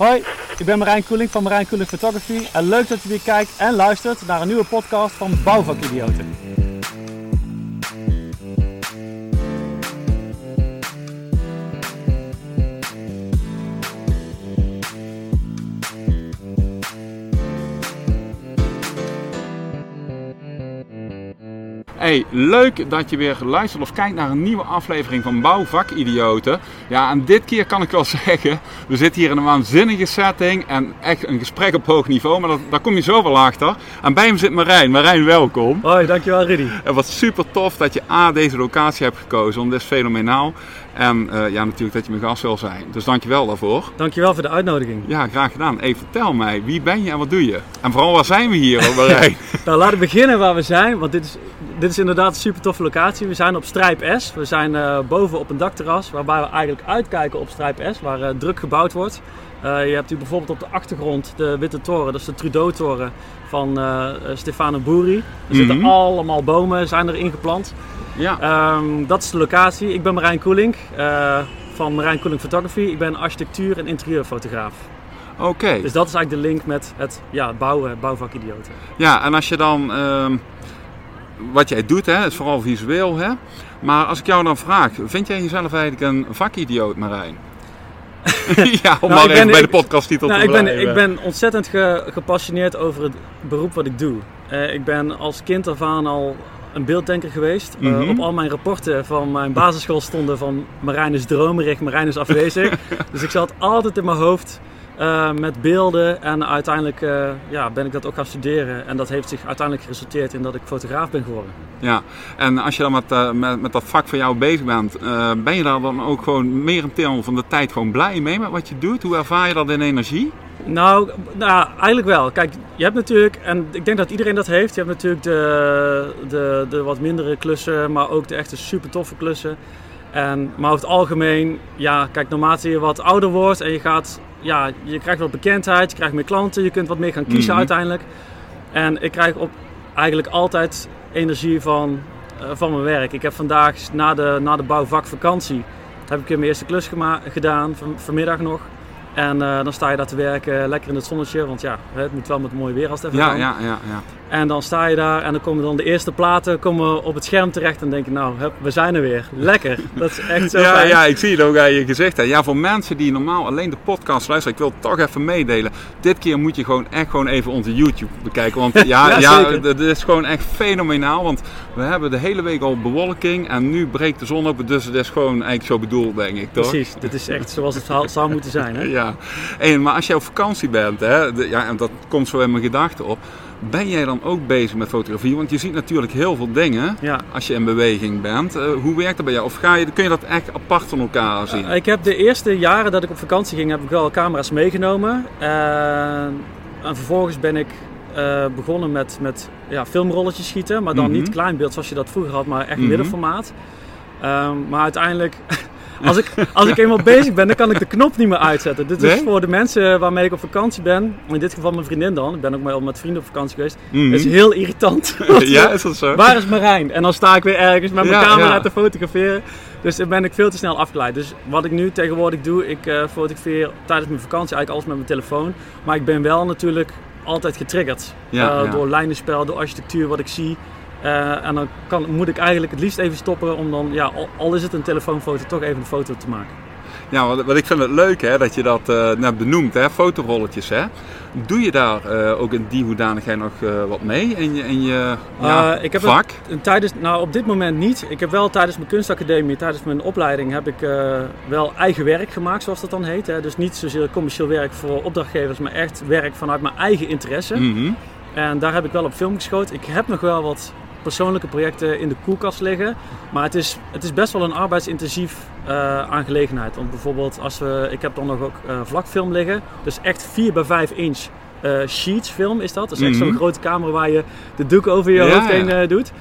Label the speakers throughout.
Speaker 1: Hoi, ik ben Marijn Koeling van Marijn Koeling Photography en leuk dat je weer kijkt en luistert naar een nieuwe podcast van Bouwvakidioten.
Speaker 2: Hey, leuk dat je weer luistert of kijkt naar een nieuwe aflevering van Bouwvakidioten. Ja, en dit keer kan ik wel zeggen, we zitten hier in een waanzinnige setting en echt een gesprek op hoog niveau, maar dat, daar kom je zo wel achter. En bij hem zit Marijn. Marijn, welkom.
Speaker 1: Hoi, dankjewel Rudy.
Speaker 2: En wat super tof dat je A, deze locatie hebt gekozen, want dit is fenomenaal. En uh, ja, natuurlijk dat je mijn gast wil zijn. Dus dankjewel daarvoor.
Speaker 1: Dankjewel voor de uitnodiging.
Speaker 2: Ja, graag gedaan. Hey, vertel mij, wie ben je en wat doe je? En vooral waar zijn we hier, Marijn?
Speaker 1: nou, laten we beginnen waar we zijn, want dit is, dit is inderdaad een super toffe locatie. We zijn op Strijp S. We zijn uh, boven op een dakterras, waarbij we eigenlijk uitkijken op Strijp S, waar uh, druk gebouwd wordt. Uh, je hebt hier bijvoorbeeld op de achtergrond de Witte Toren, dat is de Trudeau-toren van uh, Stefano Boeri. Er zitten allemaal bomen, zijn er ingeplant. Ja. Um, dat is de locatie. Ik ben Marijn Koeling uh, van Marijn Koeling Photography. Ik ben architectuur- en interieurfotograaf.
Speaker 2: Oké. Okay.
Speaker 1: Dus dat is eigenlijk de link met het ja, bouwen, bouwvakidioten.
Speaker 2: Ja, en als je dan... Uh, wat jij doet, hè, is vooral visueel, hè? Maar als ik jou dan vraag, vind jij jezelf eigenlijk een vakidioot, Marijn? ja, om nou, maar even bij de podcasttitel
Speaker 1: nou,
Speaker 2: te
Speaker 1: ik ben, ik ben ontzettend ge, gepassioneerd over het beroep wat ik doe. Uh, ik ben als kind af aan al een beelddenker geweest. Mm -hmm. uh, op al mijn rapporten van mijn basisschool stonden van Marijn is dromerig, Marijn is afwezig. dus ik zat altijd in mijn hoofd uh, met beelden en uiteindelijk uh, ja, ben ik dat ook gaan studeren. En dat heeft zich uiteindelijk geresulteerd in dat ik fotograaf ben geworden.
Speaker 2: Ja, en als je dan met, uh, met, met dat vak van jou bezig bent, ben je daar dan ook gewoon meer een deel van de tijd gewoon blij mee met wat je doet? Hoe ervaar je dat in energie?
Speaker 1: Nou, nou, eigenlijk wel. Kijk, je hebt natuurlijk, en ik denk dat iedereen dat heeft, je hebt natuurlijk de, de, de wat mindere klussen, maar ook de echte super toffe klussen. En, maar over het algemeen, ja, kijk, naarmate je wat ouder wordt en je gaat, ja, je krijgt wat bekendheid, je krijgt meer klanten, je kunt wat meer gaan kiezen mm-hmm. uiteindelijk. En ik krijg op eigenlijk altijd energie van, uh, van mijn werk. Ik heb vandaag na de, na de bouwvakvakantie, heb ik mijn eerste klus gedaan, van, vanmiddag nog. En uh, dan sta je daar te werken, lekker in het zonnetje, want ja, het moet wel met mooi weer als het even
Speaker 2: ja,
Speaker 1: kan.
Speaker 2: Ja, ja, ja.
Speaker 1: En dan sta je daar en dan komen dan de eerste platen komen op het scherm terecht en denk je, nou, we zijn er weer. Lekker. Dat is echt zo
Speaker 2: ja,
Speaker 1: fijn.
Speaker 2: Ja, ik zie het ook aan je gezicht. Hè. Ja, voor mensen die normaal alleen de podcast luisteren, ik wil het toch even meedelen. Dit keer moet je gewoon echt gewoon even onze YouTube bekijken. Want ja, ja, dit is gewoon echt fenomenaal. Want we hebben de hele week al bewolking en nu breekt de zon op. Dus het is gewoon eigenlijk zo bedoeld, denk ik, toch?
Speaker 1: Precies, dit is echt zoals het zou moeten zijn. Hè?
Speaker 2: ja, en, maar als je op vakantie bent, hè, de, ja, en dat komt zo in mijn gedachten op. Ben jij dan ook bezig met fotografie? Want je ziet natuurlijk heel veel dingen ja. als je in beweging bent. Uh, hoe werkt dat bij jou? Of ga je, kun je dat echt apart van elkaar zien?
Speaker 1: Uh, ik heb de eerste jaren dat ik op vakantie ging, heb ik wel camera's meegenomen. Uh, en vervolgens ben ik begonnen met, met ja, filmrolletjes schieten. Maar dan mm-hmm. niet kleinbeeld zoals je dat vroeger had, maar echt mm-hmm. middenformaat. maar uiteindelijk... Als ik, als ik eenmaal bezig ben, dan kan ik de knop niet meer uitzetten. Dit is voor de mensen waarmee ik op vakantie ben, in dit geval mijn vriendin dan, ik ben ook met vrienden op vakantie geweest, mm-hmm. is heel irritant.
Speaker 2: ja, is dat zo?
Speaker 1: Waar is Marijn? En dan sta ik weer ergens met mijn ja, camera ja. te fotograferen. Dus dan ben ik veel te snel afgeleid. Dus wat ik nu tegenwoordig doe, ik uh, fotografeer tijdens mijn vakantie eigenlijk alles met mijn telefoon. Maar ik ben wel natuurlijk altijd getriggerd ja, uh, door lijnenspel, door architectuur, wat ik zie. Uh, en dan kan, moet ik eigenlijk het liefst even stoppen om dan, ja, al, al is het een telefoonfoto, toch even een foto te maken.
Speaker 2: Ja, wat, wat ik vind het leuk hè, dat je dat uh, net benoemt, hè, fotorolletjes. Hè. Doe je daar uh, ook in die hoedanigheid nog wat mee in je, in je ja,
Speaker 1: ik heb
Speaker 2: vak?
Speaker 1: Het, tijdens, nou, op dit moment niet. Ik heb wel tijdens mijn kunstacademie, tijdens mijn opleiding, heb ik wel eigen werk gemaakt, zoals dat dan heet. Hè. Dus niet zozeer commercieel werk voor opdrachtgevers, maar echt werk vanuit mijn eigen interesse.
Speaker 2: Mm-hmm.
Speaker 1: En daar heb ik wel op film geschoten. Ik heb nog wel wat persoonlijke projecten in de koelkast liggen. Maar het is, het is best wel een arbeidsintensief uh, aangelegenheid. Want bijvoorbeeld, als we, ik heb dan nog ook uh, vlakfilm liggen. Dus echt 4 bij 5 inch uh, sheets film is dat. Dat is echt zo'n grote camera waar je de doek over je ja, hoofd heen ja. doet.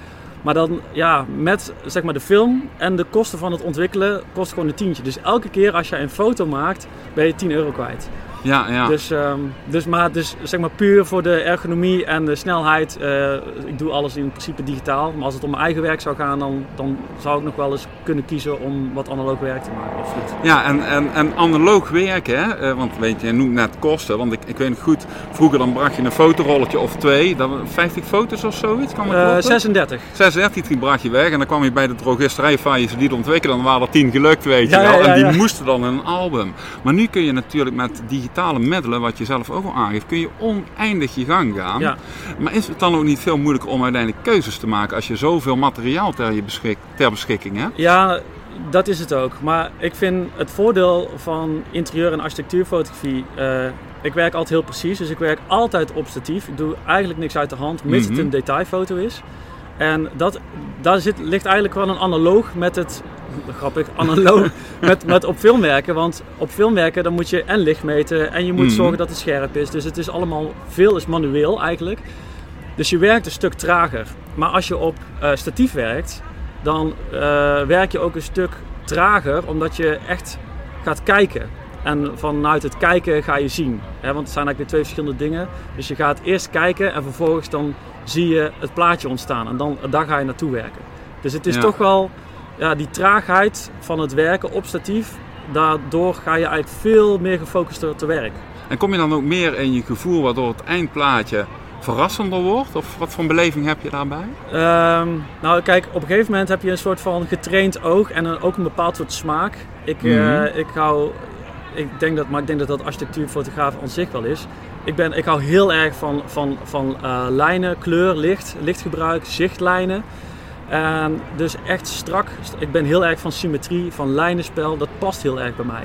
Speaker 1: Maar dan, ja, met zeg maar de film en de kosten van het ontwikkelen kost gewoon een tientje. Dus elke keer als je een foto maakt, ben je 10 euro kwijt.
Speaker 2: Ja, ja.
Speaker 1: Dus, ehm, dus, maar dus zeg maar puur voor de ergonomie en de snelheid. eh, ik doe alles in principe digitaal. Maar als het om mijn eigen werk zou gaan, dan, dan zou ik nog wel eens kunnen kiezen om wat analoog werk te maken. Absoluut.
Speaker 2: Ja, en, en, en analoog werken, hè? eh, want weet je, je noemt net kosten. Want ik, ik weet nog goed, vroeger dan bracht je een fotorolletje of twee, dat, 50 foto's of zoiets, kan kloppen?
Speaker 1: 36.
Speaker 2: 36 die bracht je weg en dan kwam je bij de drogisterij van je ze die ontwikkelen. Dan waren er 10 gelukt, weet je
Speaker 1: Ja,
Speaker 2: wel.
Speaker 1: ja, ja,
Speaker 2: en die moesten dan in een album. Maar nu kun je natuurlijk met digitale middelen, wat je zelf ook al aangeeft, kun je oneindig je gang gaan.
Speaker 1: Ja.
Speaker 2: Maar is het dan ook niet veel moeilijker om uiteindelijk keuzes te maken als je zoveel materiaal ter, je beschik, ter beschikking hebt?
Speaker 1: Ja, dat is het ook. Maar ik vind het voordeel van interieur- en architectuurfotografie. eh, ik werk altijd heel precies, dus ik werk altijd op statief. Ik doe eigenlijk niks uit de hand, mits
Speaker 2: Mhm.
Speaker 1: het een detailfoto is. En dat, daar zit, ligt eigenlijk wel een analoog met het. Grappig, analoog met, met op film werken. Want op film werken dan moet je en licht meten en je moet
Speaker 2: Mhm.
Speaker 1: zorgen dat het scherp is. Dus het is allemaal veel is manueel eigenlijk. Dus je werkt een stuk trager. Maar als je op eh, statief werkt, dan eh, werk je ook een stuk trager, omdat je echt gaat kijken. En vanuit het kijken ga je zien. Hè? Want het zijn eigenlijk twee verschillende dingen. Dus je gaat eerst kijken en vervolgens dan zie je het plaatje ontstaan. En dan, daar ga je naartoe werken. Dus het is
Speaker 2: Ja.
Speaker 1: toch wel ja, die traagheid van het werken op statief. Daardoor ga je eigenlijk veel meer gefocust te werk.
Speaker 2: En kom je dan ook meer in je gevoel waardoor het eindplaatje verrassender wordt? Of wat voor een beleving heb je daarbij?
Speaker 1: Ehm, nou, kijk, op een gegeven moment heb je een soort van getraind oog en een, ook een bepaald soort smaak. Ik, eh,
Speaker 2: Mhm.
Speaker 1: ik hou, ik denk dat, maar ik denk dat dat architectuurfotograaf aan zich wel is. Ik, ben, ik hou heel erg van, van, van eh, lijnen, kleur, licht, lichtgebruik, zichtlijnen. En dus echt strak. Ik ben heel erg van symmetrie, van lijnenspel. Dat past heel erg bij mij.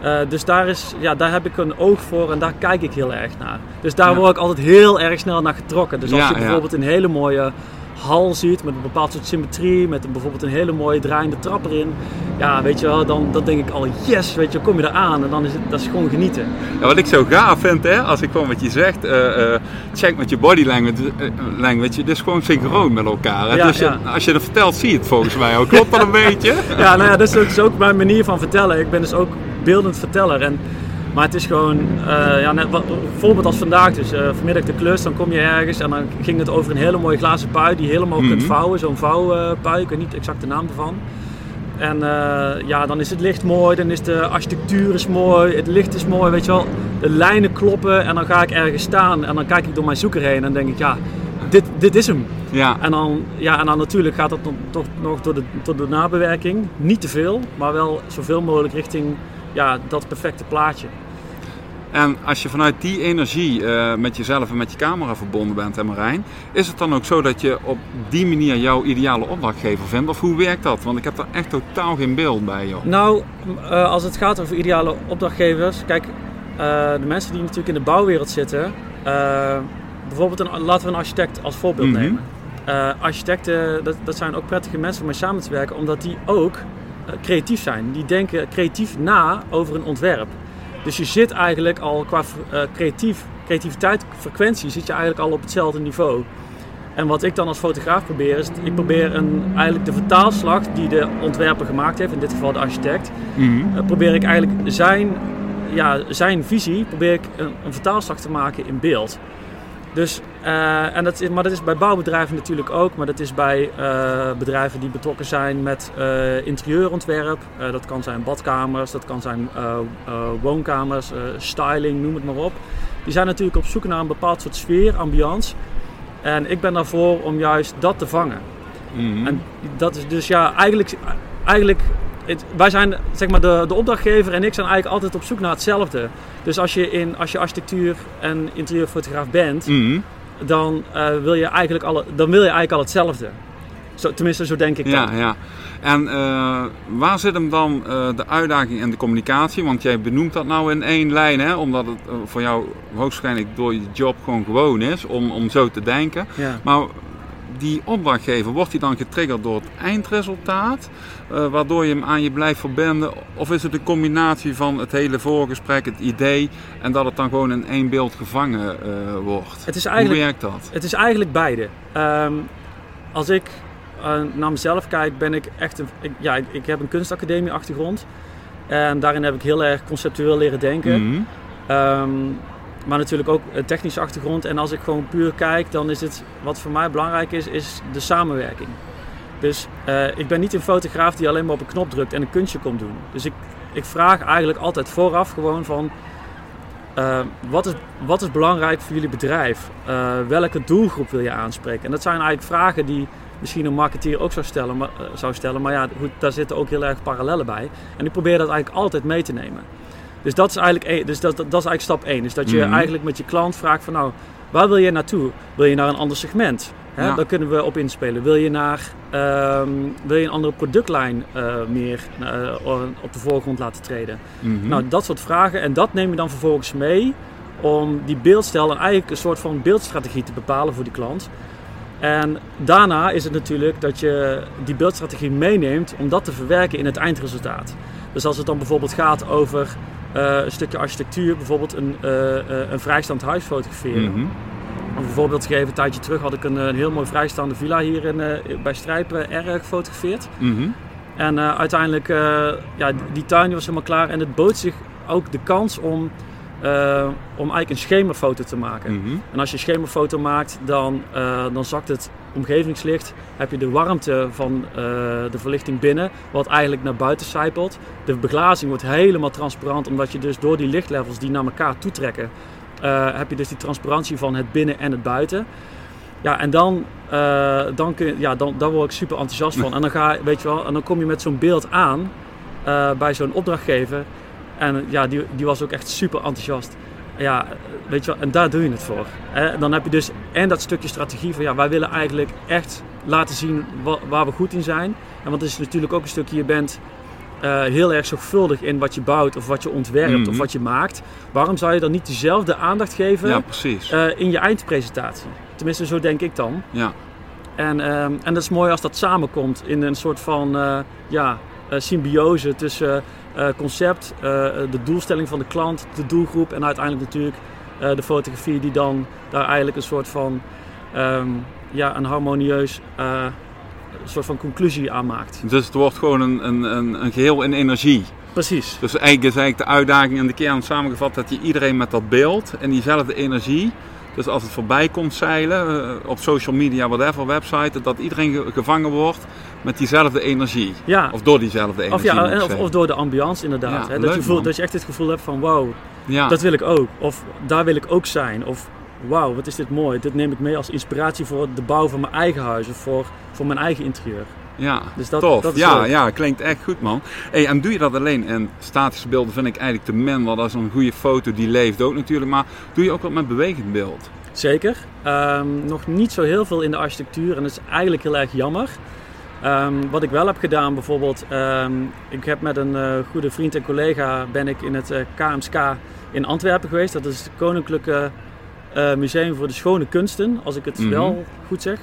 Speaker 1: Eh, dus daar, is, ja, daar heb ik een oog voor en daar kijk ik heel erg naar. Dus daar
Speaker 2: Ja.
Speaker 1: word ik altijd heel erg snel naar getrokken. Dus als
Speaker 2: Ja,
Speaker 1: je
Speaker 2: ja.
Speaker 1: bijvoorbeeld een hele mooie hal ziet met een bepaald soort symmetrie, met een, bijvoorbeeld een hele mooie draaiende trap erin, ja, weet je wel, dan, dan denk ik al yes, weet je, kom je eraan en dan is het dat is gewoon genieten.
Speaker 2: Ja, wat ik zo gaaf vind, hè, als ik gewoon wat je zegt, eh, eh, check met je body language, eh, language, het is gewoon synchroon met elkaar.
Speaker 1: Ja,
Speaker 2: dus je- als je het vertelt, zie je het volgens mij ook. Klopt dat een beetje?
Speaker 1: Ja, nou ja, dat is ook, dat is ook mijn manier van vertellen. Ik ben dus ook beeldend verteller. En, maar het is gewoon, eh, ja, net, wat, bijvoorbeeld als vandaag dus, eh, vanmiddag de klus, dan kom je ergens en dan ging het over een hele mooie glazen pui die je helemaal kunt
Speaker 2: Mhm.
Speaker 1: vouwen. Zo'n vouwpui, ik weet niet exact de naam ervan. En eh, ja, dan is het licht mooi, dan is de architectuur is mooi, het licht is mooi, weet je wel. De lijnen kloppen en dan ga ik ergens staan en dan kijk ik door mijn zoeker heen en denk ik, ja, dit, dit is hem.
Speaker 2: Ja.
Speaker 1: En dan, ja, en dan natuurlijk gaat dat toch nog door de, door de nabewerking. Niet te veel, maar wel zoveel mogelijk richting ja, dat perfecte plaatje.
Speaker 2: En als je vanuit die energie eh, met jezelf en met je camera verbonden bent, hè Marijn, is het dan ook zo dat je op die manier jouw ideale opdrachtgever vindt? Of hoe werkt dat? Want ik heb daar echt totaal geen beeld bij, joh.
Speaker 1: Nou, eh, als het gaat over ideale opdrachtgevers. Kijk, eh, de mensen die natuurlijk in de bouwwereld zitten. bijvoorbeeld, een, laten we een architect als voorbeeld
Speaker 2: Mhm.
Speaker 1: nemen. Architecten, dat, dat zijn ook prettige mensen om mee samen te werken, omdat die ook creatief zijn. Die denken creatief na over een ontwerp. Dus je zit eigenlijk al qua eh, creatief, creativiteit, frequentie, zit je eigenlijk al op hetzelfde niveau. En wat ik dan als fotograaf probeer, is ik probeer een, eigenlijk de vertaalslag die de ontwerper gemaakt heeft, in dit geval de architect,
Speaker 2: Mhm.
Speaker 1: eh, probeer ik eigenlijk zijn, ja, zijn visie, probeer ik een, een vertaalslag te maken in beeld. Dus, eh, en dat is, maar dat is bij bouwbedrijven natuurlijk ook, maar dat is bij eh, bedrijven die betrokken zijn met eh, interieurontwerp. Dat kan zijn badkamers, dat kan zijn woonkamers, styling, noem het maar op. Die zijn natuurlijk op zoek naar een bepaald soort sfeer, ambiance. En ik ben daarvoor om juist dat te vangen.
Speaker 2: Mhm.
Speaker 1: En dat is dus ja, eigenlijk, eigenlijk het- wij zijn zeg maar de, de opdrachtgever en ik zijn eigenlijk altijd op zoek naar hetzelfde. Dus als je, in, als je architectuur en interieurfotograaf bent,
Speaker 2: Mhm.
Speaker 1: dan, eh, wil je eigenlijk alle, dan wil je eigenlijk al hetzelfde. Zo, tenminste, zo denk ik
Speaker 2: Ja,
Speaker 1: dan.
Speaker 2: ja. En eh, waar zit hem dan eh, de uitdaging in de communicatie? Want jij benoemt dat nou in één lijn, hè? omdat het voor jou hoogstwaarschijnlijk door je job gewoon gewoon is om, om zo te denken.
Speaker 1: Ja.
Speaker 2: Maar die opdrachtgever, wordt die dan getriggerd door het eindresultaat, eh, waardoor je hem aan je blijft verbinden? Of is het een combinatie van het hele voorgesprek, het idee en dat het dan gewoon in één beeld gevangen eh, wordt?
Speaker 1: Het is
Speaker 2: Hoe werkt dat?
Speaker 1: het is eigenlijk beide. Ehm, als ik eh, naar mezelf kijk, ben ik echt een, ik, ja, ik, ik heb een kunstacademie achtergrond. En daarin heb ik heel erg conceptueel leren denken.
Speaker 2: Mhm.
Speaker 1: Ehm, maar natuurlijk ook een technische achtergrond. En als ik gewoon puur kijk, dan is het wat voor mij belangrijk is, is de samenwerking. Dus uh, ik ben niet een fotograaf die alleen maar op een knop drukt en een kunstje komt doen. Dus ik, ik vraag eigenlijk altijd vooraf gewoon van... Uh, wat, is, wat is belangrijk voor jullie bedrijf? Welke doelgroep wil je aanspreken? En dat zijn eigenlijk vragen die misschien een marketeer ook zou stellen. Maar, zou stellen, maar ja, daar zitten ook heel erg parallellen bij. En ik probeer dat eigenlijk altijd mee te nemen. Dus dat is eigenlijk, e-, dus dat, dat, is eigenlijk stap 1. Dus dat je mm -hmm. eigenlijk met je klant vraagt van nou, waar wil je naartoe? Wil je naar een ander segment? Hè? Ja. Daar kunnen we op inspelen. Wil je, naar, um, wil je een andere productlijn uh, meer uh, op de voorgrond laten treden? Mm -hmm. Nou, dat soort vragen. En dat neem je dan vervolgens mee om die beeldstijl en eigenlijk een soort van beeldstrategie te bepalen voor die klant. En daarna is het natuurlijk dat je die beeldstrategie meeneemt om dat te verwerken in het eindresultaat. Dus als het dan bijvoorbeeld gaat over een stukje architectuur, bijvoorbeeld een, uh, uh, een vrijstaand huis fotograferen. Mm -hmm. Om een voorbeeld geven, een tijdje terug had ik een, een heel mooi vrijstaande villa hier in, bij Strijpen erg gefotografeerd. Mm -hmm. En uiteindelijk, ja, die tuin die was helemaal klaar en het bood zich ook de kans om uh, om eigenlijk een schemafoto te maken. Mm -hmm. En als je een schemafoto maakt, dan, uh, dan zakt het omgevingslicht. Heb je de warmte van uh, de verlichting binnen, wat eigenlijk naar buiten sijpelt. De beglazing wordt helemaal transparant, omdat je dus door die lichtlevels die naar elkaar toetrekken, heb je dus die transparantie van het binnen en het buiten. Ja, en dan, dan, kun je, ja, dan, daar word ik super enthousiast van. En dan, ga, weet je wel, en dan kom je met zo'n beeld aan bij zo'n opdrachtgever. En ja, die, die was ook echt super enthousiast. Ja, weet je wel, en daar doe je het voor. Hè? Dan heb je dus en dat stukje strategie van ja, wij willen eigenlijk echt laten zien wa- waar we goed in zijn. En want het is natuurlijk ook een stukje, je bent uh, heel erg zorgvuldig in wat je bouwt of wat je ontwerpt of wat je maakt. Waarom zou je dan niet dezelfde aandacht geven
Speaker 2: ja, precies.
Speaker 1: Uh, in je eindpresentatie? Tenminste, zo denk ik dan.
Speaker 2: Ja.
Speaker 1: En, um, en dat is mooi als dat samenkomt in een soort van uh, ja, symbiose tussen concept, de doelstelling van de klant, de doelgroep en uiteindelijk natuurlijk de fotografie die dan daar eigenlijk een soort van um, ja, een harmonieus een soort van conclusie aan maakt.
Speaker 2: Dus het wordt gewoon een, een, een, een geheel in energie.
Speaker 1: Precies.
Speaker 2: Dus eigenlijk is eigenlijk de uitdaging en de kern samengevat dat je iedereen met dat beeld en diezelfde energie dus als het voorbij komt zeilen, uh, op social media, whatever, website, dat iedereen ge gevangen wordt met diezelfde energie.
Speaker 1: Ja.
Speaker 2: Of door diezelfde energie.
Speaker 1: Of, ja, of, of, door de ambiance inderdaad.
Speaker 2: Ja,
Speaker 1: hè?
Speaker 2: leuk,
Speaker 1: Dat, je voelt, dat je echt het gevoel hebt van wow,
Speaker 2: Ja.
Speaker 1: dat wil ik ook. Of daar wil ik ook zijn. Of wauw, wat is dit mooi. Dit neem ik mee als inspiratie voor de bouw van mijn eigen huis of voor, voor mijn eigen interieur.
Speaker 2: Ja,
Speaker 1: Dus dat-
Speaker 2: tof.
Speaker 1: dat is
Speaker 2: ja,
Speaker 1: leuk.
Speaker 2: ja, klinkt echt goed man. Hey, en doe je dat alleen? En statische beelden vind ik eigenlijk te man, want dat is een goede foto die leeft ook natuurlijk. Maar doe je ook wat met bewegend beeld?
Speaker 1: Zeker. Ehm, nog niet zo heel veel in de architectuur en dat is eigenlijk heel erg jammer. Ehm, wat ik wel heb gedaan bijvoorbeeld, ehm, ik heb met een eh, goede vriend en collega ben ik in het eh, KMSK in Antwerpen geweest. Dat is het Koninklijke eh, Museum voor de Schone Kunsten, als ik het
Speaker 2: Mhm.
Speaker 1: wel goed zeg.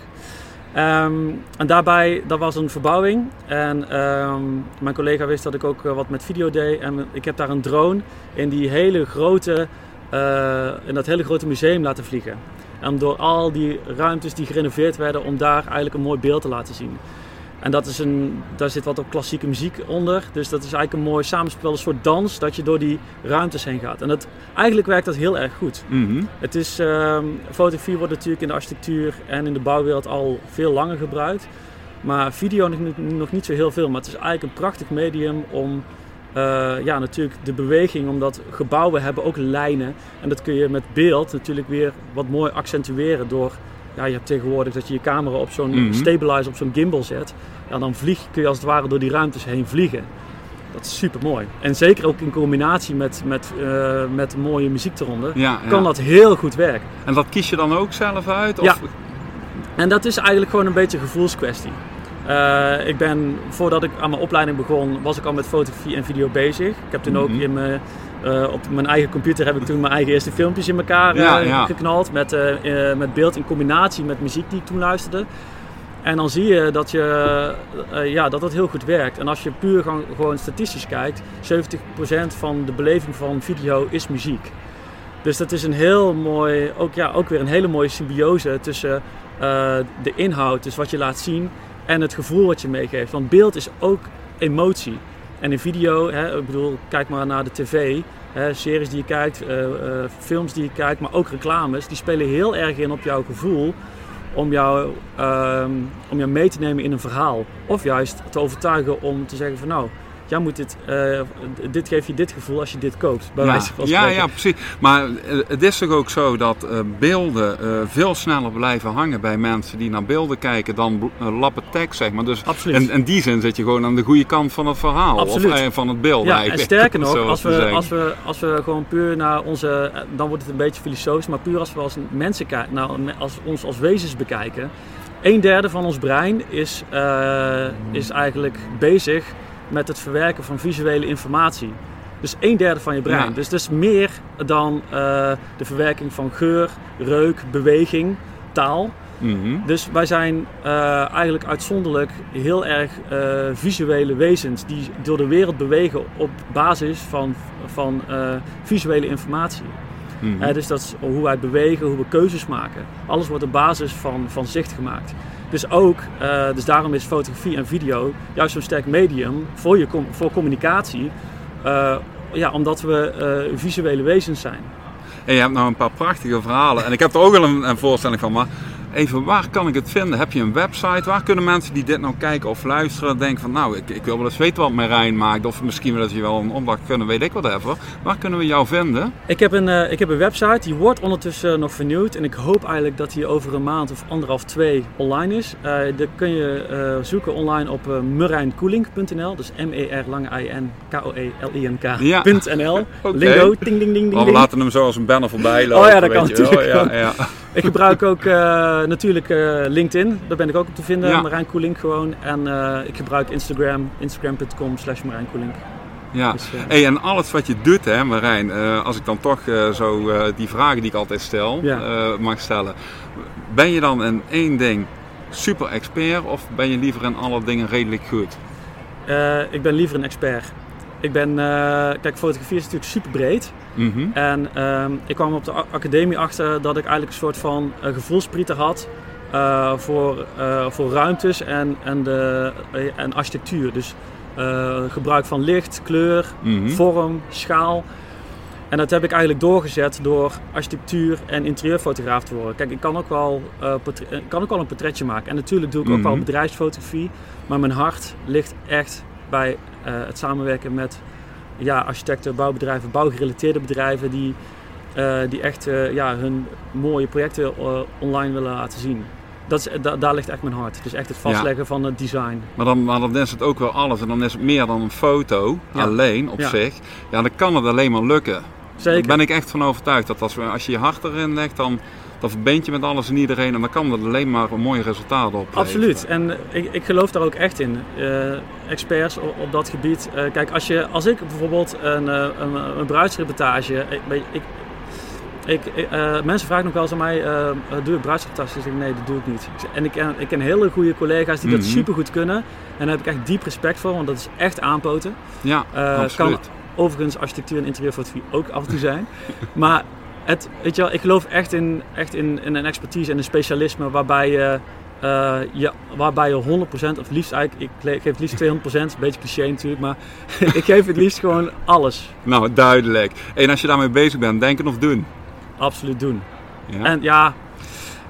Speaker 1: Ehm, en daarbij, dat was een verbouwing. En ehm, mijn collega wist dat ik ook eh, wat met video deed. En ik heb daar een drone in die hele grote, eh, in dat hele grote museum laten vliegen. En door al die ruimtes die gerenoveerd werden, om daar eigenlijk een mooi beeld te laten zien. En dat is een, daar zit wat op klassieke muziek onder. Dus dat is eigenlijk een mooi samenspel, een soort dans, dat je door die ruimtes heen gaat. En dat, eigenlijk werkt dat heel erg goed.
Speaker 2: Mhm.
Speaker 1: Het is, ehm, fotografie wordt natuurlijk in de architectuur en in de bouwwereld al veel langer gebruikt. Maar video nog, niet- nog niet zo heel veel. Maar het is eigenlijk een prachtig medium om eh, ja, natuurlijk de beweging, omdat gebouwen hebben ook lijnen. En dat kun je met beeld natuurlijk weer wat mooi accentueren door... Ja, je hebt tegenwoordig dat je je camera op zo'n
Speaker 2: Mhm.
Speaker 1: stabilizer, op zo'n gimbal zet. Ja, dan vlieg, kun je als het ware door die ruimtes heen vliegen. Dat is super mooi. En zeker ook in combinatie met, met, eh, met mooie muziek eronder,
Speaker 2: Ja, ja.
Speaker 1: kan dat heel goed werken.
Speaker 2: En dat kies je dan ook zelf uit? Of?
Speaker 1: Ja. En dat is eigenlijk gewoon een beetje een gevoelskwestie. Eh, ik ben, voordat ik aan mijn opleiding begon, was ik al met fotografie en video bezig. Ik heb toen ook
Speaker 2: Mhm.
Speaker 1: in mijn, eh, op mijn eigen computer heb ik toen mijn eigen eerste filmpjes in elkaar
Speaker 2: Ja,
Speaker 1: eh,
Speaker 2: ja.
Speaker 1: geknald. Met, met beeld in combinatie met muziek die ik toen luisterde. En dan zie je dat, je, ja, dat dat heel goed werkt. En als je puur gewoon, gewoon statistisch kijkt, 70% van de beleving van video is muziek. Dus dat is een heel mooi, ook, ja, ook weer een hele mooie symbiose tussen de inhoud, dus wat je laat zien, en het gevoel wat je meegeeft. Want beeld is ook emotie. En in video, hè, ik bedoel, kijk maar naar de tv. Hè, series die je kijkt, uh, uh, films die je kijkt, maar ook reclames. Die spelen heel erg in op jouw gevoel om jou, uh, om jou mee te nemen in een verhaal. Of juist te overtuigen om te zeggen van nou, jij moet dit, uh, dit geeft je dit gevoel als je dit koopt. Bij
Speaker 2: ja.
Speaker 1: wijze van
Speaker 2: ja, ja, precies. Maar uh, het is toch ook zo dat uh, beelden veel sneller blijven hangen bij mensen die naar beelden kijken dan lappen tekst, zeg maar. Dus
Speaker 1: Absoluut.
Speaker 2: in, in die zin zit je gewoon aan de goede kant van het verhaal.
Speaker 1: Absoluut.
Speaker 2: Of van het beeld
Speaker 1: ja,
Speaker 2: eigenlijk.
Speaker 1: En sterker nog, als we, als, we, als we gewoon puur naar onze, dan wordt het een beetje filosofisch, maar puur als we als mensen kijken, nou, als ons als wezens bekijken. Een derde van ons brein is, uh, is eigenlijk bezig met het verwerken van visuele informatie. Dus een derde van je brein.
Speaker 2: Ja.
Speaker 1: Dus dat is meer dan uh, de verwerking van geur, reuk, beweging, taal.
Speaker 2: Mm -hmm.
Speaker 1: Dus wij zijn uh, eigenlijk uitzonderlijk heel erg uh, visuele wezens die door de wereld bewegen op basis van, van visuele informatie.
Speaker 2: Mm -hmm.
Speaker 1: Uh, dus dat is hoe wij bewegen, hoe we keuzes maken. Alles wordt op basis van, van zicht gemaakt. Dus ook, uh, dus daarom is fotografie en video juist zo'n sterk medium voor, je voor communicatie. Uh, ja, omdat we uh, visuele wezens zijn.
Speaker 2: En je hebt nou een paar prachtige verhalen. En ik heb er ook wel een, een voorstelling van. Maar even, waar kan ik het vinden? Heb je een website? Waar kunnen mensen die dit nou kijken of luisteren denken van... Nou, ik, ik wil wel eens weten wat Marijn maakt. Of misschien dat je wel een opdracht kunnen, weet ik wat even. Waar kunnen we jou vinden?
Speaker 1: Ik heb een, uh, ik heb een website. Die wordt ondertussen nog vernieuwd. En ik hoop eigenlijk dat die over een maand of anderhalf, twee online is. Uh, daar kun je uh, zoeken online op uh. Dus M-E-R lange I-N K-O-E-L-I-N-K.nl.
Speaker 2: Ja.
Speaker 1: okay. Lingo, ding, ding, ding, ding.
Speaker 2: Oh, we laten hem zo als een banner voorbij lopen.
Speaker 1: Oh ja, dat kan natuurlijk.
Speaker 2: Ja, ja.
Speaker 1: Ik gebruik ook uh, natuurlijk uh, LinkedIn. Daar ben ik ook op te vinden.
Speaker 2: Ja.
Speaker 1: Marijn Koelink gewoon. En uh, ik gebruik Instagram. Instagram.com slash Marijn Koelink.
Speaker 2: Ja, dus, hey, en alles wat je doet, hè, Marijn, als ik dan toch zo die vragen die ik altijd stel,
Speaker 1: ja.
Speaker 2: mag stellen. Ben je dan in één ding super expert of ben je liever in alle dingen redelijk goed?
Speaker 1: ik ben liever een expert. Ik ben, kijk, fotografie is natuurlijk super breed.
Speaker 2: Mm -hmm.
Speaker 1: En uh, ik kwam op de academie achter dat ik eigenlijk een soort van uh, gevoelsprieten had uh, voor, voor ruimtes en, en, de, en architectuur. Dus gebruik van licht, kleur,
Speaker 2: mm -hmm.
Speaker 1: vorm, schaal. En dat heb ik eigenlijk doorgezet door architectuur en interieurfotograaf te worden. Kijk, ik kan ook wel, kan ook wel een portretje maken. En natuurlijk doe ik
Speaker 2: Mhm.
Speaker 1: ook wel bedrijfsfotografie. Maar mijn hart ligt echt bij het samenwerken met ja, architecten, bouwbedrijven, bouwgerelateerde bedrijven die, uh, die echt uh, ja, hun mooie projecten online willen laten zien. Dat is, da, daar ligt echt mijn hart. Dus echt het vastleggen ja. van het design.
Speaker 2: Maar dan, maar dan is het ook wel alles. En dan is het meer dan een foto
Speaker 1: Ja.
Speaker 2: alleen op
Speaker 1: Ja.
Speaker 2: zich. Ja, dan kan het alleen maar lukken.
Speaker 1: Zeker.
Speaker 2: Daar ben ik echt van overtuigd. Dat als, we, als je je hart erin legt, dan, dan verbind je met alles en iedereen. En dan kan het alleen maar een mooi resultaat opleveren.
Speaker 1: Absoluut. En ik, ik geloof daar ook echt in. Uh, experts op, op dat gebied. Uh, kijk, als, je, als ik bijvoorbeeld een, een, een bruidsreportage... Ik, ik, ik, uh, mensen vragen nog wel eens aan mij, doe je bruidsreportages? Ik zeg nee, dat doe ik niet. En ik ken, ik ken hele goede collega's die
Speaker 2: Mhm.
Speaker 1: dat super goed kunnen. En daar heb ik echt diep respect voor, want dat is echt aanpoten.
Speaker 2: Ja, absoluut.
Speaker 1: kan overigens architectuur en interieurfotografie ook af en toe zijn. maar het, weet je wel, ik geloof echt in, echt in, in een expertise en een specialisme waarbij je, uh, je, waarbij je 100% of liefst eigenlijk, ik geef het liefst 200%, een beetje cliché natuurlijk, maar ik geef het liefst gewoon alles.
Speaker 2: Nou, duidelijk. En als je daarmee bezig bent, denken of doen.
Speaker 1: Absoluut doen.
Speaker 2: Ja?
Speaker 1: En ja,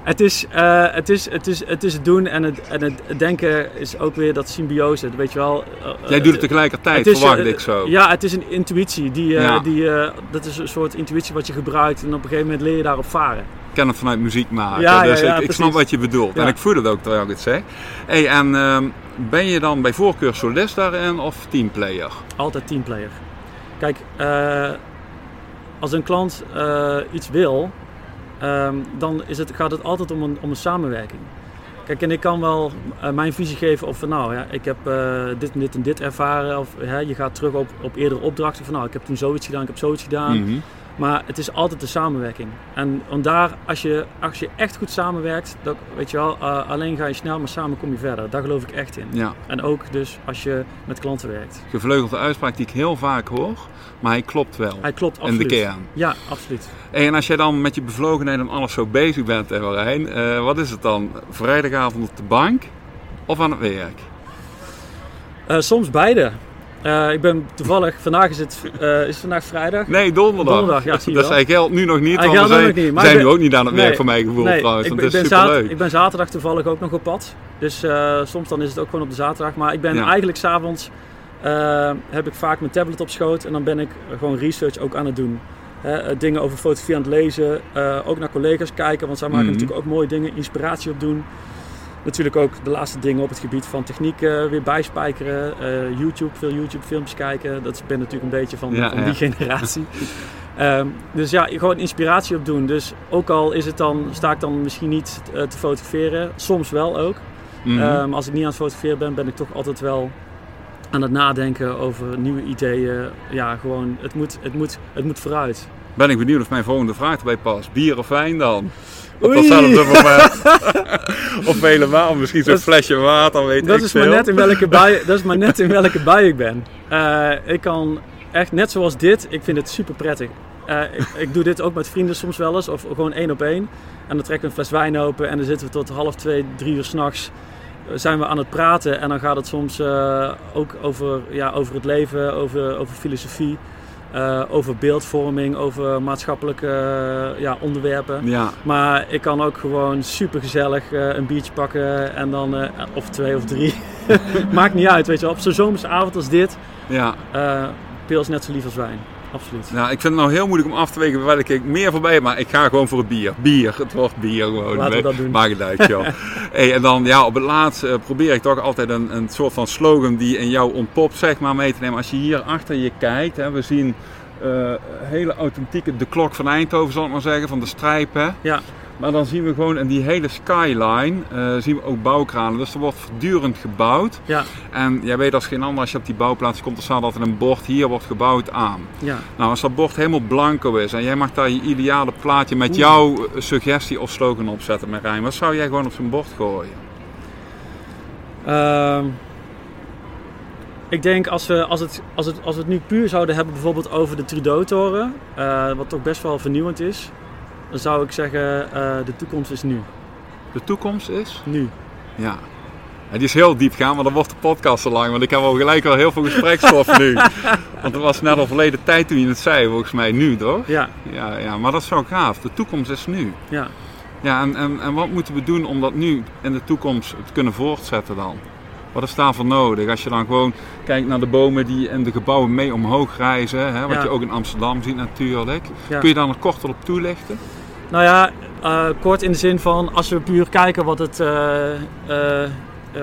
Speaker 1: het is, uh, het, is, het, is, het is het doen en het, en het denken is ook weer dat symbiose, weet je wel. Uh,
Speaker 2: Jij doet het tegelijkertijd,
Speaker 1: het
Speaker 2: verwacht ik zo.
Speaker 1: Ja, het is een intuïtie. Die, uh,
Speaker 2: Ja.
Speaker 1: die, dat is een soort intuïtie wat je gebruikt en op een gegeven moment leer je daarop varen.
Speaker 2: Ik ken het vanuit muziek maken,
Speaker 1: Ja,
Speaker 2: dus
Speaker 1: ja,
Speaker 2: ik, snap wat je bedoelt. En ik voel het ook terwijl ik het zeg. Hey, en ehm, ben je dan bij voorkeur solist daarin of teamplayer?
Speaker 1: Altijd teamplayer. Kijk, als een klant iets wil, um, dan is het, gaat het altijd om een, om een samenwerking. Kijk, en ik kan wel uh, mijn visie geven of van nou, ja, ik heb uh, dit en dit en dit ervaren. Of hè, je gaat terug op, op eerdere opdrachten van nou, ik heb toen zoiets gedaan, ik heb zoiets gedaan.
Speaker 2: Mhm.
Speaker 1: Maar het is altijd de samenwerking. En, en daar, als je, als je echt goed samenwerkt, dan, weet je wel, uh, alleen ga je snel, maar samen kom je verder. Daar geloof ik echt in.
Speaker 2: Ja,
Speaker 1: En ook dus als je met klanten werkt.
Speaker 2: gevleugelde uitspraak die ik heel vaak hoor, maar hij klopt wel.
Speaker 1: Hij klopt
Speaker 2: in
Speaker 1: absoluut.
Speaker 2: de kern.
Speaker 1: Ja, absoluut.
Speaker 2: En als jij dan met je bevlogenheid en alles zo bezig bent, hè, Marijn, eh, wat is het dan? Vrijdagavond op de bank of aan het werk?
Speaker 1: Uh, soms beide. Uh, ik ben toevallig, vandaag is het, uh, is het vandaag vrijdag?
Speaker 2: Nee, donderdag.
Speaker 1: Donderdag, ja, zie je
Speaker 2: Dat
Speaker 1: wel.
Speaker 2: zei geld nu nog niet,
Speaker 1: Hij
Speaker 2: want we zijn,
Speaker 1: nog niet, maar
Speaker 2: zijn
Speaker 1: ik
Speaker 2: nu
Speaker 1: ben-
Speaker 2: ook niet aan het werk
Speaker 1: Nee,
Speaker 2: voor mijn gevoel
Speaker 1: Nee,
Speaker 2: trouwens.
Speaker 1: ik, ben-
Speaker 2: is
Speaker 1: ik ben
Speaker 2: superleuk.
Speaker 1: ik ben zaterdag toevallig ook nog op pad. Dus eh, soms dan is het ook gewoon op de zaterdag. Maar ik ben
Speaker 2: Ja.
Speaker 1: eigenlijk s'avonds eh heb ik vaak mijn tablet op schoot. En dan ben ik gewoon research ook aan het doen. Hè, eh, dingen over fotografie aan het lezen. eh, ook naar collega's kijken. Want zij maken
Speaker 2: Mhm.
Speaker 1: natuurlijk ook mooie dingen. Inspiratie opdoen. Natuurlijk ook de laatste dingen op het gebied van techniek eh, weer bijspijkeren. Eh, YouTube, veel YouTube filmpjes kijken. Dat ben natuurlijk een beetje van,
Speaker 2: Ja,
Speaker 1: van
Speaker 2: ja.
Speaker 1: die generatie. Ehm, dus ja, gewoon inspiratie opdoen. Dus ook al is het dan, sta ik dan misschien niet eh, te fotograferen. Soms wel ook. Ehm, als ik niet aan het fotograferen ben, ben ik toch altijd wel aan het nadenken over nieuwe ideeën. Ja, gewoon, het moet, het moet, het moet vooruit.
Speaker 2: Ben ik benieuwd of mijn volgende vraag erbij past. Bier of wijn dan? Op datzelfde moment. of helemaal, misschien zo'n
Speaker 1: Dat
Speaker 2: flesje water, weet
Speaker 1: Dat
Speaker 2: ik
Speaker 1: is,
Speaker 2: veel.
Speaker 1: maar net in welke bui, dat is maar net in welke bui ik ben. Eh, ik kan echt, net zoals dit, ik vind het super prettig. Eh, ik, ik doe dit ook met vrienden soms wel eens, of gewoon één op één. En dan trekken we een fles wijn open en dan zitten we tot half twee, drie uur s'nachts. Zijn we aan het praten en dan gaat het soms eh, ook over, ja, over het leven, over, over filosofie, eh, over beeldvorming, over maatschappelijke eh, ja, onderwerpen.
Speaker 2: Ja,
Speaker 1: Maar ik kan ook gewoon super gezellig een biertje pakken en dan, eh, of twee of drie. Maakt niet uit, weet je wel. Op zo'n zomerse avond als dit,
Speaker 2: ja.
Speaker 1: eh pils net zo lief als wijn. Absoluut.
Speaker 2: Nou, ik vind het nou heel moeilijk om af te wegen welke ik meer voorbij heb, maar ik ga gewoon voor het bier. Bier, het wordt bier gewoon.
Speaker 1: Laten we dat doen.
Speaker 2: Maak het uit, joh. hey, en dan, ja, op het laatst eh, probeer ik toch altijd een, een soort van slogan die in jou ontpopt, zeg maar, mee te nemen. Als je hier achter je kijkt, hè, we zien eh, hele authentieke, de klok van Eindhoven, zal ik maar zeggen, van de strijp, hè.
Speaker 1: Ja,
Speaker 2: Maar dan zien we gewoon in die hele skyline, eh, zien we ook bouwkranen. Dus er wordt voortdurend gebouwd.
Speaker 1: ja,
Speaker 2: En jij weet als geen ander, als je op die bouwplaats komt, er staat altijd een bord, hier wordt gebouwd aan.
Speaker 1: ja.
Speaker 2: Nou, als dat bord helemaal blanco is en jij mag daar je ideale plaatje met jouw eh, suggestie of slogan opzetten, Marijn, wat zou jij gewoon op zo'n bord gooien?
Speaker 1: Ehm, ik denk als we, als, het, als, het, als we het nu puur zouden hebben bijvoorbeeld over de Trudeau-toren, eh, wat toch best wel vernieuwend is, dan zou ik zeggen eh, de toekomst is nu.
Speaker 2: De toekomst is?
Speaker 1: Nu.
Speaker 2: Ja. Die is heel diep gaan, maar dan wordt de podcast zo lang, want ik heb al gelijk al heel veel gespreksstof nu. Want het was net al verleden tijd toen je het zei, volgens mij nu toch?
Speaker 1: Ja,
Speaker 2: Ja, ja, maar dat is zo gaaf. De toekomst is nu.
Speaker 1: ja.
Speaker 2: Ja, en, en, en wat moeten we doen om dat nu in de toekomst te kunnen voortzetten dan? Wat is daarvoor nodig? Als je dan gewoon kijkt naar de bomen die in de gebouwen mee omhoog reizen, hè, wat
Speaker 1: Ja.
Speaker 2: je ook in Amsterdam ziet natuurlijk.
Speaker 1: Ja.
Speaker 2: Kun je daar nog korter op toelichten?
Speaker 1: Nou ja, eh, kort in de zin van als we puur kijken wat het, eh, eh,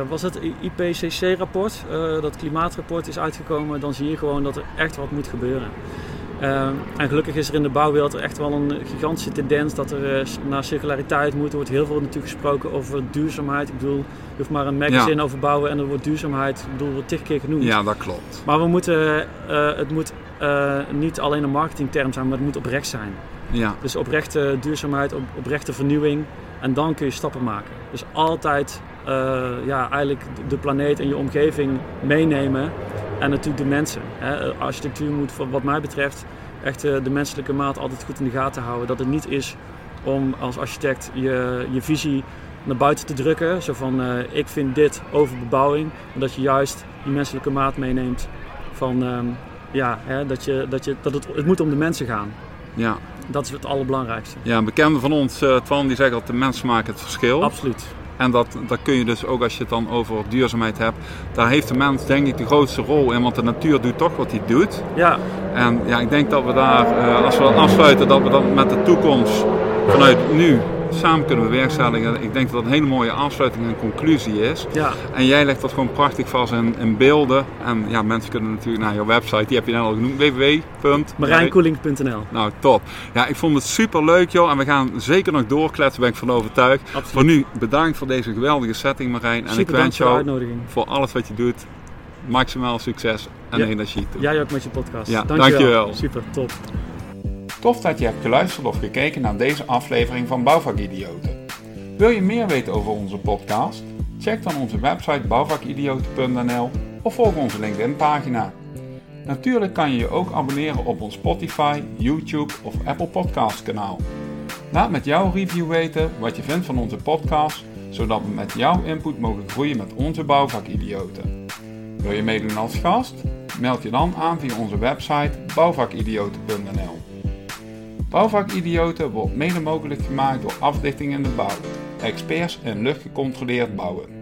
Speaker 1: was het IPCC-rapport, dat klimaatrapport is uitgekomen, dan zie je gewoon dat er echt wat moet gebeuren. En gelukkig is er in de bouwwereld echt wel een gigantische tendens dat er naar circulariteit moet. Er wordt heel veel natuurlijk gesproken over duurzaamheid. Ik bedoel, je hoeft maar een magazine over bouwen en er wordt duurzaamheid, ik bedoel, wordt tig keer genoemd.
Speaker 2: Ja, dat klopt.
Speaker 1: Maar we moeten, het moet niet alleen een marketingterm zijn, maar het moet oprecht zijn.
Speaker 2: Ja,
Speaker 1: Dus oprechte duurzaamheid, op, oprechte vernieuwing. En dan kun je stappen maken. Dus altijd eh, ja, eigenlijk de planeet en je omgeving meenemen. En natuurlijk de mensen. Hè. Architectuur moet wat mij betreft echt eh, de menselijke maat altijd goed in de gaten houden. Dat het niet is om als architect je, je visie naar buiten te drukken. Zo van eh, ik vind dit over bebouwing. Maar dat je juist die menselijke maat meeneemt van ehm, ja, hè, dat, je, dat, je, dat het, het moet om de mensen gaan.
Speaker 2: ja.
Speaker 1: Dat is het allerbelangrijkste.
Speaker 2: ja een bekende van ons, eh Twan, die zegt dat de mens maakt het verschil.
Speaker 1: Absoluut.
Speaker 2: En dat, dat kun je dus ook als je het dan over duurzaamheid hebt. Daar heeft de mens denk ik de grootste rol in, want de natuur doet toch wat hij doet.
Speaker 1: Ja,
Speaker 2: En ja, ik denk dat we daar, eh, als we dat afsluiten, dat we dan met de toekomst vanuit nu samen kunnen bewerkstelligen. Ik denk dat dat een hele mooie afsluiting en conclusie is.
Speaker 1: ja,
Speaker 2: En jij legt dat gewoon prachtig vast in, in beelden. En ja, mensen kunnen natuurlijk naar jouw website, die heb je net al genoemd, www.
Speaker 1: marijnkoeling.nl.
Speaker 2: Nou, top. Ja, ik vond het super leuk, joh. En we gaan zeker nog doorkletsen, ben ik van overtuigd. Voor
Speaker 1: Absoluut.
Speaker 2: nu bedankt voor deze geweldige setting, Marijn. En
Speaker 1: Super
Speaker 2: ik wens
Speaker 1: voor
Speaker 2: jou
Speaker 1: uitnodiging.
Speaker 2: voor alles wat je doet maximaal succes en
Speaker 1: Ja.
Speaker 2: energie toe.
Speaker 1: Jij ook met je podcast.
Speaker 2: Ja,
Speaker 1: dankjewel.
Speaker 2: dankjewel.
Speaker 1: Super, top.
Speaker 2: Tof dat je hebt geluisterd of gekeken naar deze aflevering van Bouwvakidioten. Wil je meer weten over onze podcast? Check dan onze website bouwvakidioten.nl of volg onze LinkedIn pagina. Natuurlijk kan je je ook abonneren op ons Spotify, YouTube of Apple Podcast kanaal. Laat met jouw review weten wat je vindt van onze podcast, zodat we met jouw input mogen groeien met onze bouwvakidioten. Wil je meedoen als gast? Meld je dan aan via onze website bouwvakidioten.nl. Bouwvakidioten wordt mede mogelijk gemaakt door Afdichting in de Bouw, experts in luchtgecontroleerd bouwen.